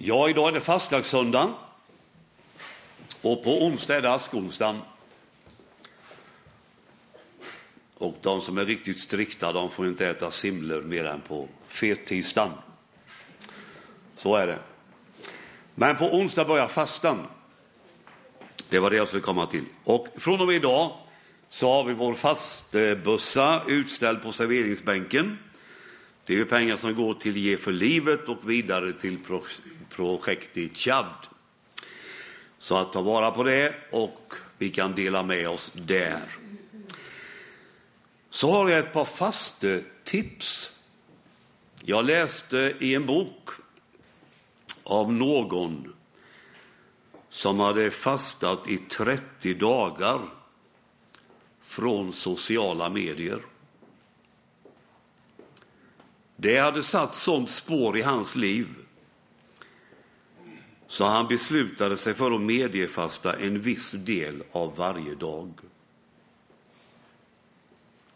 Ja, idag är det fastlagssöndag och på onsdag är det askonsdagen. Och de som är riktigt strikta de får inte äta simlor mer än på fettisdagen. Så är det. Men på onsdag börjar fastan. Det var det jag skulle komma till. Och från och med idag så har vi vår fastbössa utställd på serveringsbänken. Det är ju pengar som går till Ge för livet och vidare till projekt i Tchad. Så att ta vara på det och vi kan dela med oss där. Så har jag ett par fastetips. Jag läste i en bok av någon som hade fastat i 30 dagar från sociala medier. Det hade satt sånt spår i hans liv så han beslutade sig för att mediefasta en viss del av varje dag.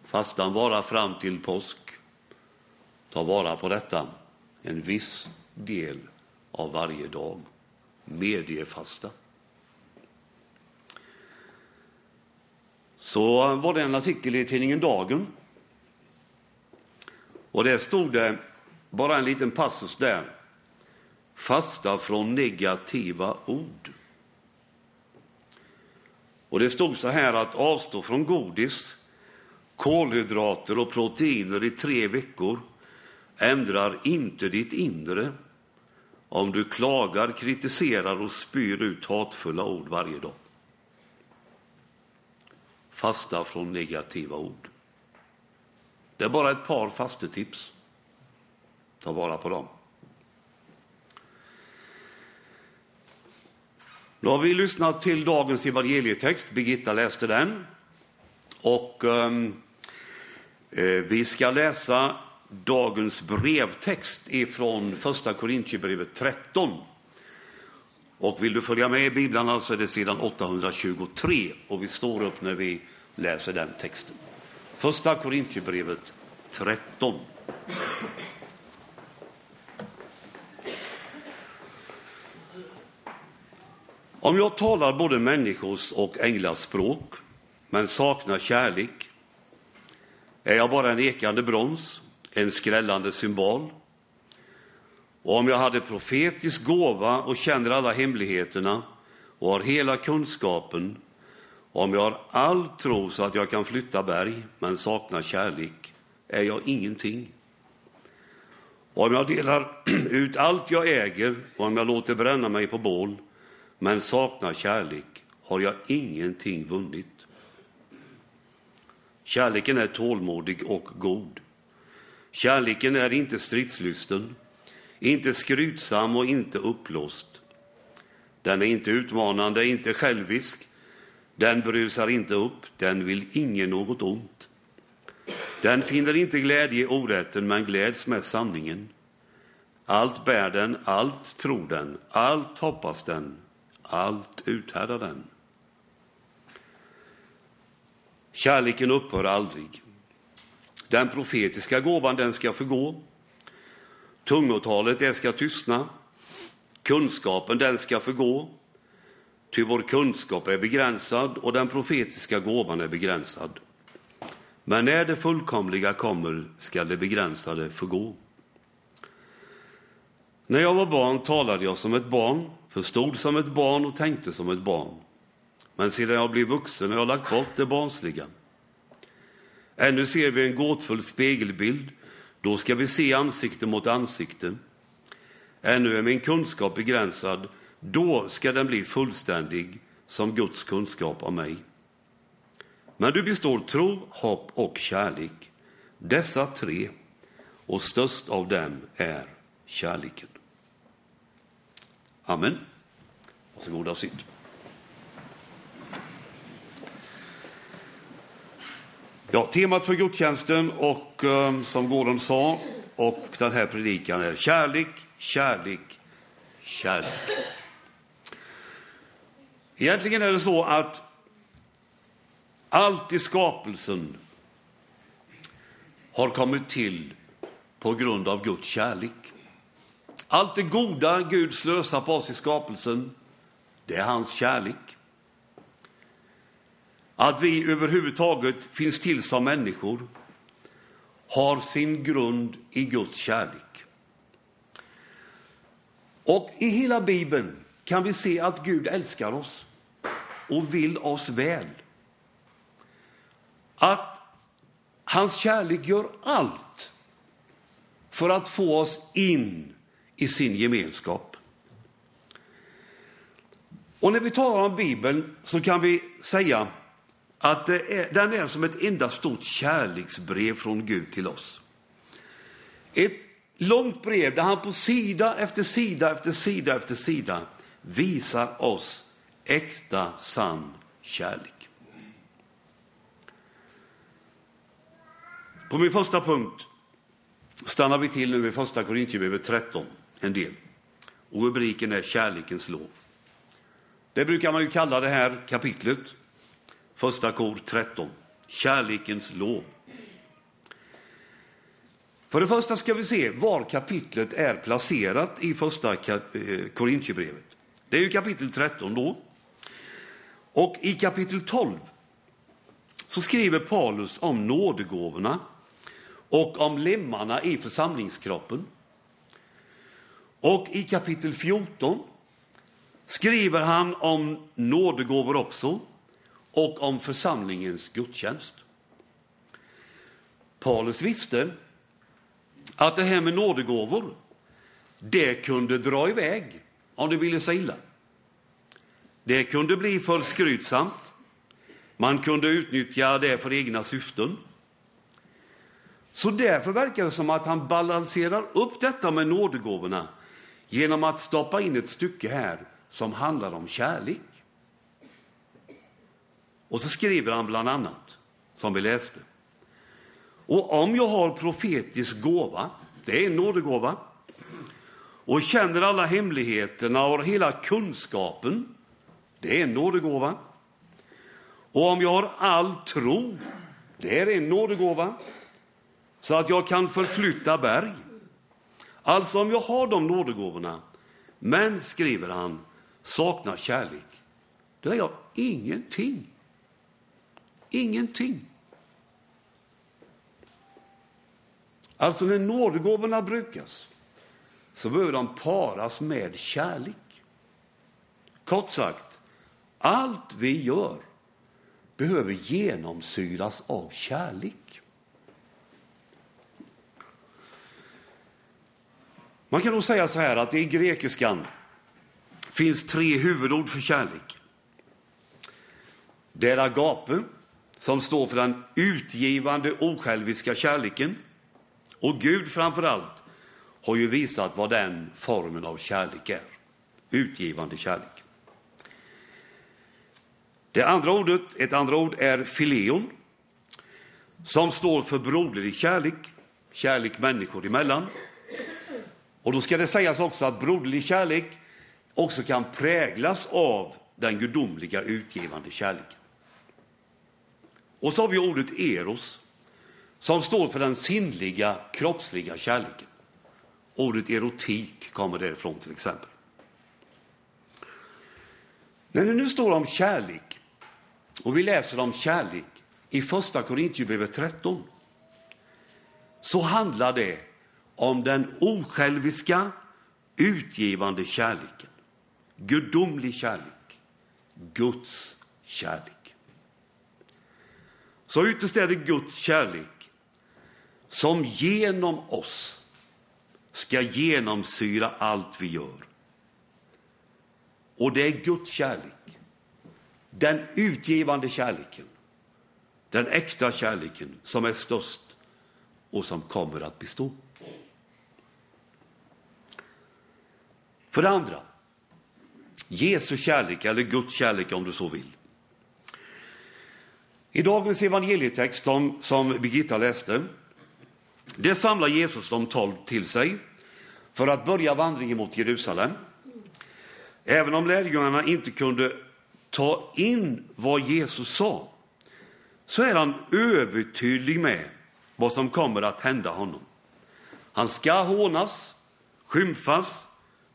Fastan varar fram till påsk. Ta vara på detta, en viss del av varje dag. Mediefasta. Så var det en artikel i tidningen Dagen. Och där stod det bara en liten passus där. Fasta från negativa ord. Och det stod så här att avstå från godis, kolhydrater och proteiner i tre veckor ändrar inte ditt inre om du klagar, kritiserar och spyr ut hatfulla ord varje dag. Fasta från negativa ord. Det är bara ett par fastetips. Ta vara på dem. Nu har vi lyssnat till dagens evangelietext. Birgitta läste den. Och ehm, eh, vi ska läsa dagens brevtext ifrån första Korintierbrevet 13. Och vill du följa med i biblarna så alltså, är det sidan 823 och vi står upp när vi läser den texten. Första Korintierbrevet 13. Om jag talar både människors och änglars språk, men saknar kärlek, är jag bara en ekande brons, en skrällande symbol. Och om jag hade profetisk gåva och känner alla hemligheterna och har hela kunskapen, om jag har all tro så att jag kan flytta berg, men saknar kärlek, är jag ingenting. Om jag delar ut allt jag äger och om jag låter bränna mig på bål, men saknar kärlek har jag ingenting vunnit. Kärleken är tålmodig och god. Kärleken är inte stridslysten, inte skrytsam och inte uppblåst. Den är inte utmanande, inte självisk. Den brusar inte upp, den vill ingen något ont. Den finner inte glädje i orätten, men gläds med sanningen. Allt bär den, allt tror den, allt hoppas den, allt uthärdar den. Kärleken upphör aldrig. Den profetiska gåvan den ska förgå. Tungotalet det ska tystna. Kunskapen den ska förgå. Ty vår kunskap är begränsad och den profetiska gåvan är begränsad. Men när det fullkomliga kommer skall det begränsade förgå. När jag var barn talade jag som ett barn, förstod som ett barn och tänkte som ett barn. Men sedan jag blev vuxen har jag lagt bort det barnsliga. Ännu ser vi en gåtfull spegelbild. Då ska vi se ansikte mot ansikte. Ännu är min kunskap begränsad. Då ska den bli fullständig som Guds kunskap om mig. Men du består tro, hopp och kärlek. Dessa tre, och störst av dem är kärleken. Amen. Varsågoda och sitt. Ja, temat för gudstjänsten och ehm, som Gordon sa och den här predikan är kärlek, kärlek, kärlek. Egentligen är det så att allt i skapelsen har kommit till på grund av Guds kärlek. Allt det goda Gud slösar på oss i skapelsen, det är hans kärlek. Att vi överhuvudtaget finns till som människor har sin grund i Guds kärlek. Och i hela Bibeln kan vi se att Gud älskar oss och vill oss väl. Att hans kärlek gör allt för att få oss in i sin gemenskap. Och när vi talar om Bibeln så kan vi säga att är, den är som ett enda stort kärleksbrev från Gud till oss. Ett långt brev där han på sida efter sida efter sida efter sida visar oss äkta, sann kärlek. På min första punkt stannar vi till nu i första Korintierbrevet 13 en del. Och rubriken är Kärlekens lov. Det brukar man ju kalla det här kapitlet, första kor 13, Kärlekens lov. För det första ska vi se var kapitlet är placerat i första eh, Korinthierbrevet. Korintierbrevet. Det är ju kapitel 13 då. Och i kapitel 12 så skriver Paulus om nådegåvorna och om lemmarna i församlingskroppen. Och i kapitel 14 skriver han om nådegåvor också och om församlingens gudstjänst. Paulus visste att det här med nådegåvor, det kunde dra iväg om det ville sig illa. Det kunde bli för skrytsamt. Man kunde utnyttja det för egna syften. Så därför verkar det som att han balanserar upp detta med nådegåvorna genom att stoppa in ett stycke här som handlar om kärlek. Och så skriver han bland annat, som vi läste. Och om jag har profetisk gåva, det är en nådegåva, och känner alla hemligheterna och hela kunskapen, det är en nådegåva. Och om jag har all tro, det är en nådegåva, så att jag kan förflytta berg. Alltså om jag har de nådegåvorna, men, skriver han, saknar kärlek, då är jag ingenting. Ingenting. Alltså när nådegåvorna brukas så behöver de paras med kärlek. Kort sagt, allt vi gör behöver genomsyras av kärlek. Man kan nog säga så här att i grekiskan finns tre huvudord för kärlek. Det är agape, som står för den utgivande osjälviska kärleken. Och Gud framför allt har ju visat vad den formen av kärlek är. Utgivande kärlek. Det andra ordet, ett andra ord är fileon, som står för broderlig kärlek, kärlek människor emellan. Och då ska det sägas också att broderlig kärlek också kan präglas av den gudomliga utgivande kärleken. Och så har vi ordet eros, som står för den sinnliga, kroppsliga kärleken. Ordet erotik kommer därifrån till exempel. När det nu står om kärlek och vi läser om kärlek i första Korintierbrevet 13 så handlar det om den osjälviska, utgivande kärleken. Gudomlig kärlek. Guds kärlek. Så ytterst är det Guds kärlek som genom oss ska genomsyra allt vi gör. Och det är Guds kärlek, den utgivande kärleken, den äkta kärleken som är störst och som kommer att bestå. För det andra, Jesu kärlek, eller Guds kärlek om du så vill. I dagens evangelietext som, som Birgitta läste, det samlar Jesus de tolv till sig för att börja vandringen mot Jerusalem. Även om lärjungarna inte kunde ta in vad Jesus sa, så är han övertydlig med vad som kommer att hända honom. Han ska hånas, skymfas,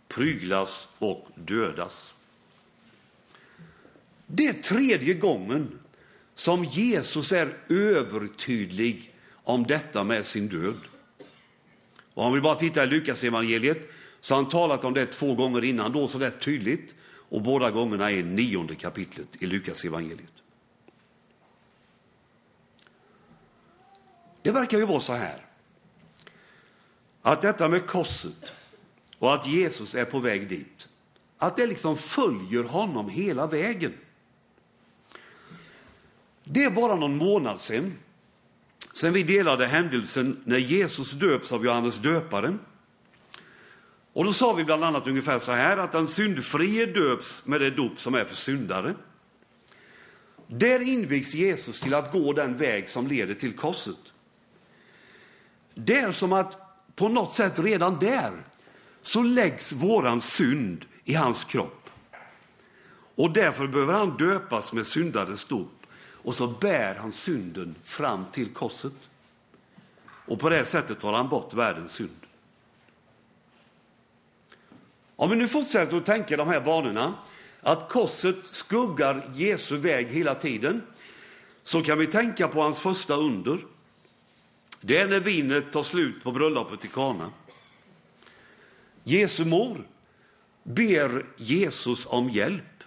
pryglas och dödas. Det är tredje gången som Jesus är övertydlig om detta med sin död. Och om vi bara tittar i Lukas evangeliet så har han talat om det två gånger innan då, så rätt tydligt. Och båda gångerna är nionde kapitlet i Lukas evangeliet. Det verkar ju vara så här att detta med korset och att Jesus är på väg dit, att det liksom följer honom hela vägen. Det är bara någon månad sedan, sen vi delade händelsen när Jesus döps av Johannes döparen. Och då sa vi bland annat ungefär så här att den syndfrie döps med det dop som är för syndare. Där invigs Jesus till att gå den väg som leder till korset. Det är som att på något sätt redan där så läggs våran synd i hans kropp. Och därför behöver han döpas med syndares dop och så bär han synden fram till korset. Och på det sättet tar han bort världens synd. Om vi nu fortsätter att tänka de här banorna, att korset skuggar Jesu väg hela tiden, så kan vi tänka på hans första under. Det är när vinet tar slut på bröllopet i Kana. Jesu mor ber Jesus om hjälp.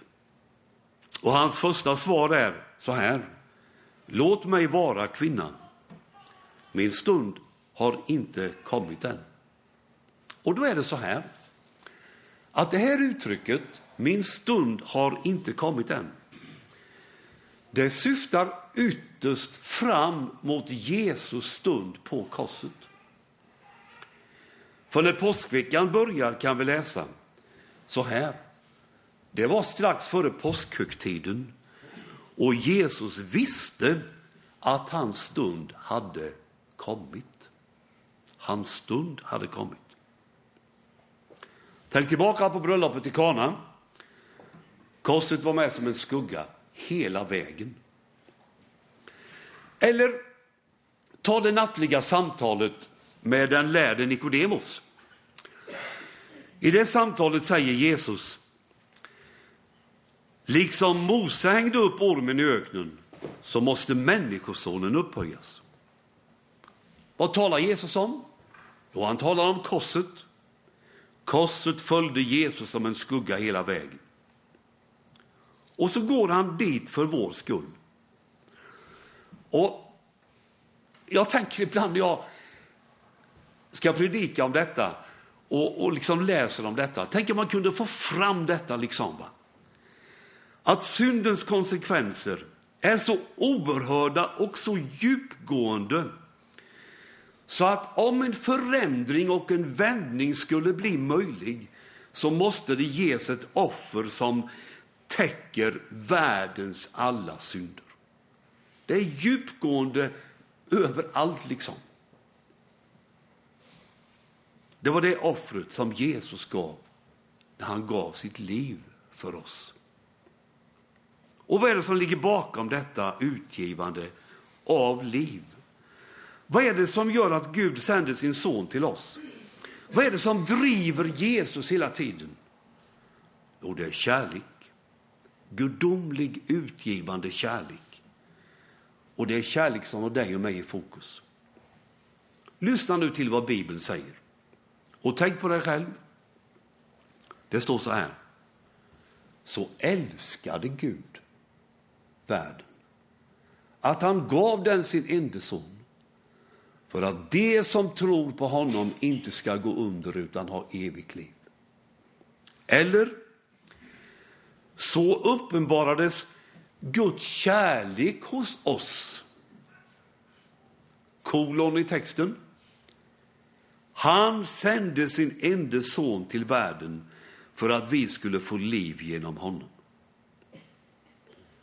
Och hans första svar är så här. Låt mig vara kvinnan. Min stund har inte kommit än. Och då är det så här att det här uttrycket, min stund har inte kommit än, det syftar ytterst fram mot Jesus stund på korset. För när påskveckan börjar kan vi läsa så här. Det var strax före påskhögtiden och Jesus visste att hans stund hade kommit. Hans stund hade kommit. Tänk tillbaka på bröllopet i Kana. Korset var med som en skugga hela vägen. Eller ta det nattliga samtalet med den lärde Nikodemos. I det samtalet säger Jesus, liksom Mose hängde upp ormen i öknen så måste Människosonen upphöjas. Vad talar Jesus om? Jo, han talar om korset. Korset följde Jesus som en skugga hela vägen. Och så går han dit för vår skull. Och jag tänker ibland när jag ska predika om detta och, och liksom läser om detta, tänk om man kunde få fram detta liksom. Va? Att syndens konsekvenser är så oerhörda och så djupgående så att om en förändring och en vändning skulle bli möjlig så måste det ges ett offer som täcker världens alla synder. Det är djupgående överallt liksom. Det var det offret som Jesus gav när han gav sitt liv för oss. Och vad är det som ligger bakom detta utgivande av liv? Vad är det som gör att Gud sänder sin son till oss? Vad är det som driver Jesus hela tiden? Jo, det är kärlek. Gudomlig utgivande kärlek. Och det är kärlek som har dig och mig i fokus. Lyssna nu till vad Bibeln säger. Och tänk på dig själv. Det står så här. Så älskade Gud världen att han gav den sin enda son för att de som tror på honom inte ska gå under utan ha evigt liv. Eller så uppenbarades Guds kärlek hos oss. Kolon i texten. Han sände sin enda son till världen för att vi skulle få liv genom honom.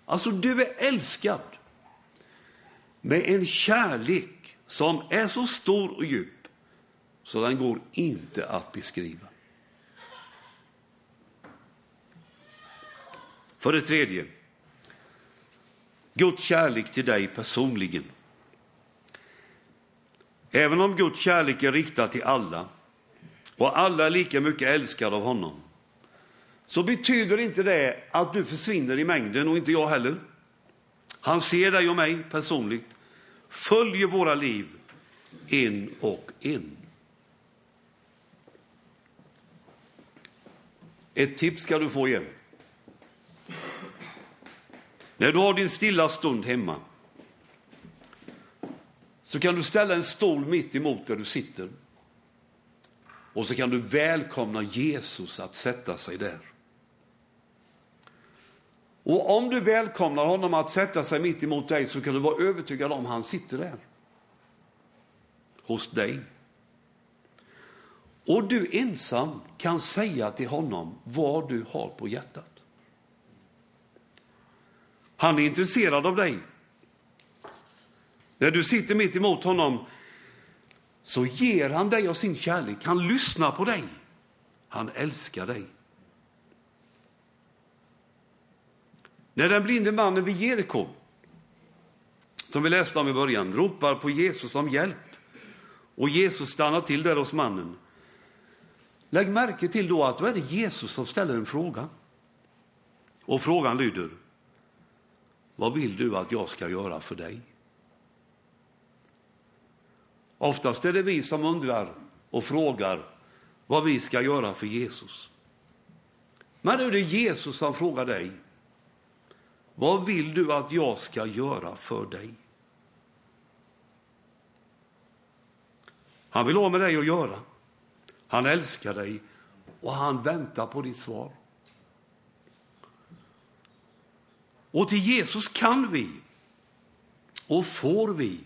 Alltså, du är älskad med en kärlek som är så stor och djup så den går inte att beskriva. För det tredje, Guds kärlek till dig personligen. Även om Guds kärlek är riktad till alla och alla är lika mycket älskade av honom, så betyder inte det att du försvinner i mängden och inte jag heller. Han ser dig och mig personligt, följer våra liv en och en. Ett tips ska du få igen. När du har din stilla stund hemma så kan du ställa en stol mitt emot där du sitter. Och så kan du välkomna Jesus att sätta sig där. Och om du välkomnar honom att sätta sig mitt emot dig så kan du vara övertygad om att han sitter där. Hos dig. Och du ensam kan säga till honom vad du har på hjärtat. Han är intresserad av dig. När du sitter mitt emot honom så ger han dig av sin kärlek. Han lyssnar på dig. Han älskar dig. När den blinde mannen vid Jeriko, som vi läste om i början, ropar på Jesus om hjälp och Jesus stannar till där hos mannen. Lägg märke till då att då är det Jesus som ställer en fråga. Och frågan lyder, vad vill du att jag ska göra för dig? Oftast är det vi som undrar och frågar vad vi ska göra för Jesus. Men nu är det Jesus som frågar dig. Vad vill du att jag ska göra för dig? Han vill ha med dig att göra. Han älskar dig och han väntar på ditt svar. Och till Jesus kan vi och får vi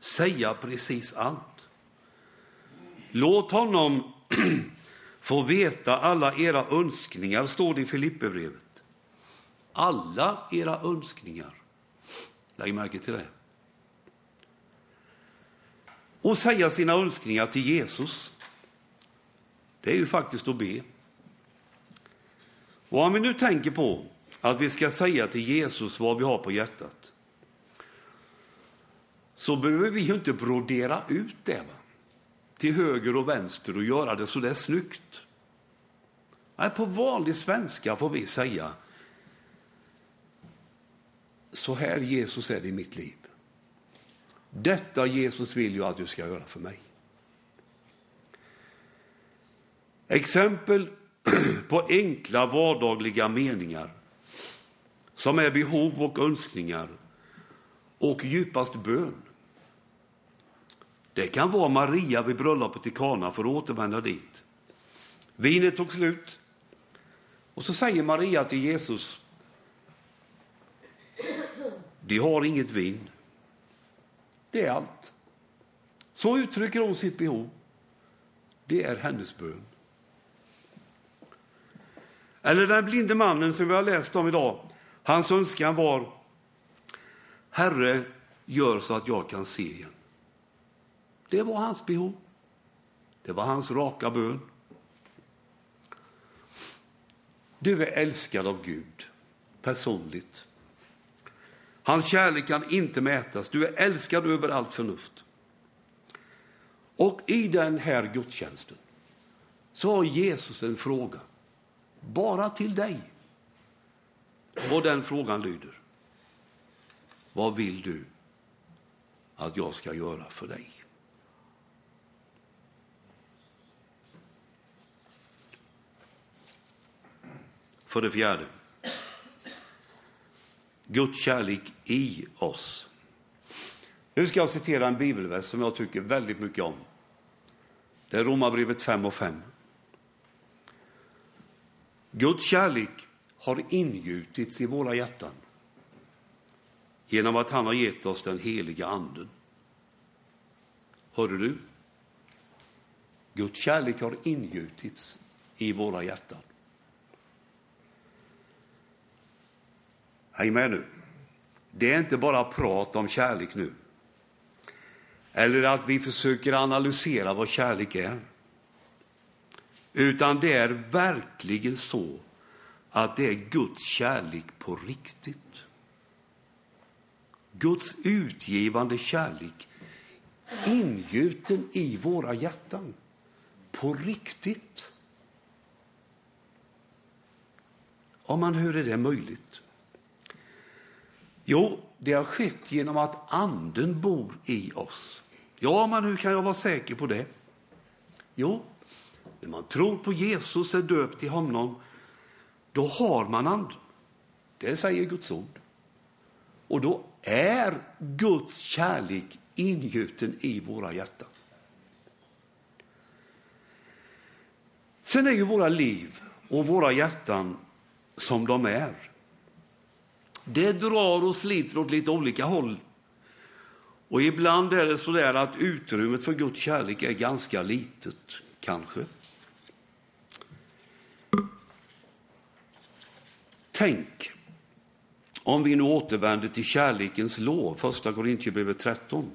säga precis allt. Låt honom få veta alla era önskningar, står det i Filipperbrevet. Alla era önskningar. Lägg märke till det. Och säga sina önskningar till Jesus, det är ju faktiskt att be. Och om vi nu tänker på att vi ska säga till Jesus vad vi har på hjärtat, så behöver vi ju inte brodera ut det va? till höger och vänster och göra det så där snyggt. Nej, på vanlig svenska får vi säga så här Jesus är det i mitt liv. Detta Jesus vill jag att du ska göra för mig. Exempel på enkla vardagliga meningar som är behov och önskningar och djupast bön. Det kan vara Maria vid bröllopet i Kana för att återvända dit. Vinet tog slut. Och så säger Maria till Jesus, de har inget vin. Det är allt. Så uttrycker hon sitt behov. Det är hennes bön. Eller den blinde mannen som vi har läst om idag. Hans önskan var Herre, gör så att jag kan se igen. Det var hans behov. Det var hans raka bön. Du är älskad av Gud personligt. Hans kärlek kan inte mätas. Du är älskad över allt förnuft. Och i den här gudstjänsten så har Jesus en fråga, bara till dig. Och den frågan lyder, vad vill du att jag ska göra för dig? För det fjärde, Guds kärlek i oss. Nu ska jag citera en bibelvers som jag tycker väldigt mycket om. Det är Romarbrevet 5 och 5. Guds kärlek har ingjutits i våra hjärtan genom att han har gett oss den heliga anden. Hörde du? Guds kärlek har ingjutits i våra hjärtan. Häng med nu. Det är inte bara prat om kärlek nu. Eller att vi försöker analysera vad kärlek är. Utan det är verkligen så att det är Guds kärlek på riktigt. Guds utgivande kärlek ingjuten i våra hjärtan på riktigt. Om man hör är det möjligt? Jo, det har skett genom att Anden bor i oss. Ja, men hur kan jag vara säker på det? Jo, när man tror på Jesus, är döpt till honom, då har man Anden. Det säger Guds ord. Och då är Guds kärlek ingjuten i våra hjärtan. Sen är ju våra liv och våra hjärtan som de är. Det drar och sliter åt lite olika håll. Och ibland är det så där att utrymmet för Guds kärlek är ganska litet, kanske. Tänk om vi nu återvänder till kärlekens lov, första Korintierbrevet 13.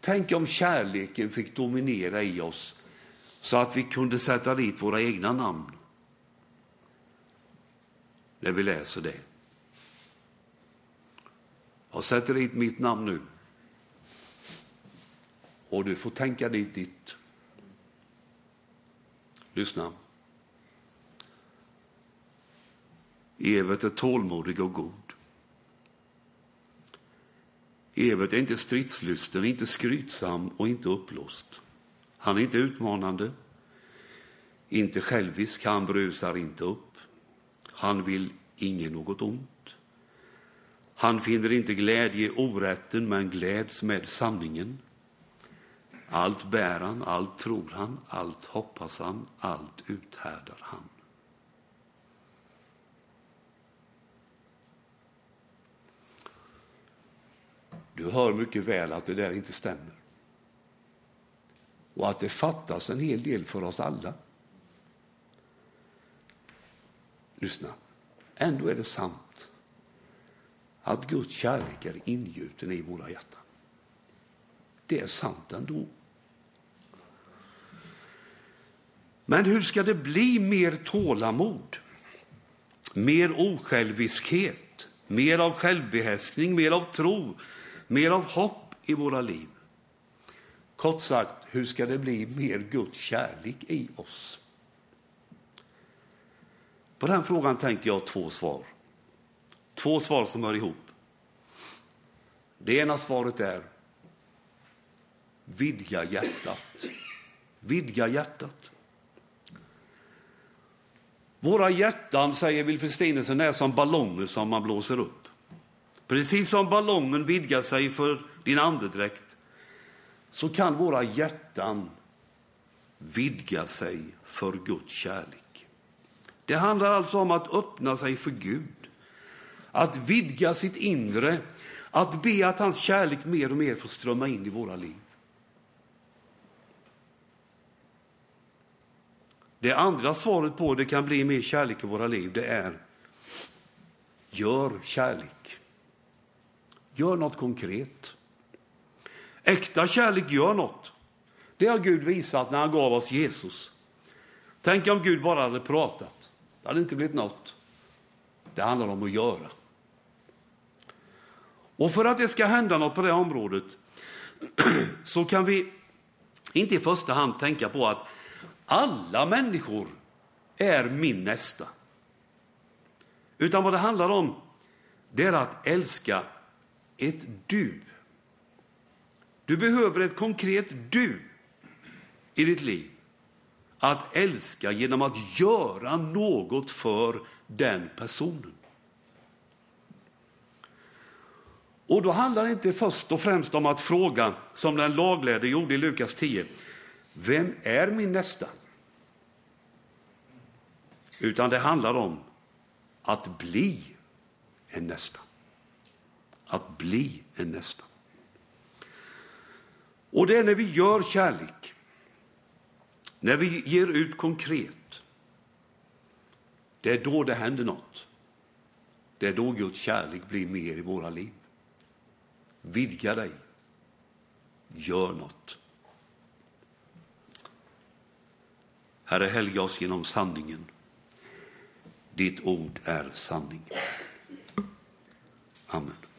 Tänk om kärleken fick dominera i oss så att vi kunde sätta dit våra egna namn när vi läser det. Jag sätter dit mitt namn nu. Och du får tänka dit ditt. Lyssna. Evert är tålmodig och god. Evert är inte stridslysten, inte skrytsam och inte uppblåst. Han är inte utmanande, inte självisk, han brusar inte upp. Han vill ingen något ont. Han finner inte glädje i orätten, men gläds med sanningen. Allt bär han, allt tror han, allt hoppas han, allt uthärdar han. Du hör mycket väl att det där inte stämmer. Och att det fattas en hel del för oss alla. Lyssna. Ändå är det sant att Guds kärlek är ingjuten i våra hjärtan. Det är sant ändå. Men hur ska det bli mer tålamod, mer osjälviskhet, mer av självbehärskning, mer av tro, mer av hopp i våra liv? Kort sagt, hur ska det bli mer Guds kärlek i oss? På den frågan tänker jag två svar. Två svar som hör ihop. Det ena svaret är vidga hjärtat. Vidga hjärtat. Våra hjärtan, säger Wilfrid Stinesen, är som ballonger som man blåser upp. Precis som ballongen vidgar sig för din andedräkt så kan våra hjärtan vidga sig för Guds kärlek. Det handlar alltså om att öppna sig för Gud, att vidga sitt inre, att be att hans kärlek mer och mer får strömma in i våra liv. Det andra svaret på det kan bli mer kärlek i våra liv, det är gör kärlek. Gör något konkret. Äkta kärlek gör något. Det har Gud visat när han gav oss Jesus. Tänk om Gud bara hade pratat. Det hade inte blivit något. Det handlar om att göra. Och för att det ska hända något på det området så kan vi inte i första hand tänka på att alla människor är min nästa. Utan vad det handlar om, det är att älska ett du. Du behöver ett konkret du i ditt liv. Att älska genom att göra något för den personen. Och då handlar det inte först och främst om att fråga, som den laglärde gjorde i Lukas 10, vem är min nästa? Utan det handlar om att bli en nästa. Att bli en nästa. Och det är när vi gör kärlek, när vi ger ut konkret, det är då det händer något. Det är då Guds kärlek blir mer i våra liv. Vidga dig. Gör något. Herre, helga oss genom sanningen. Ditt ord är sanning. Amen.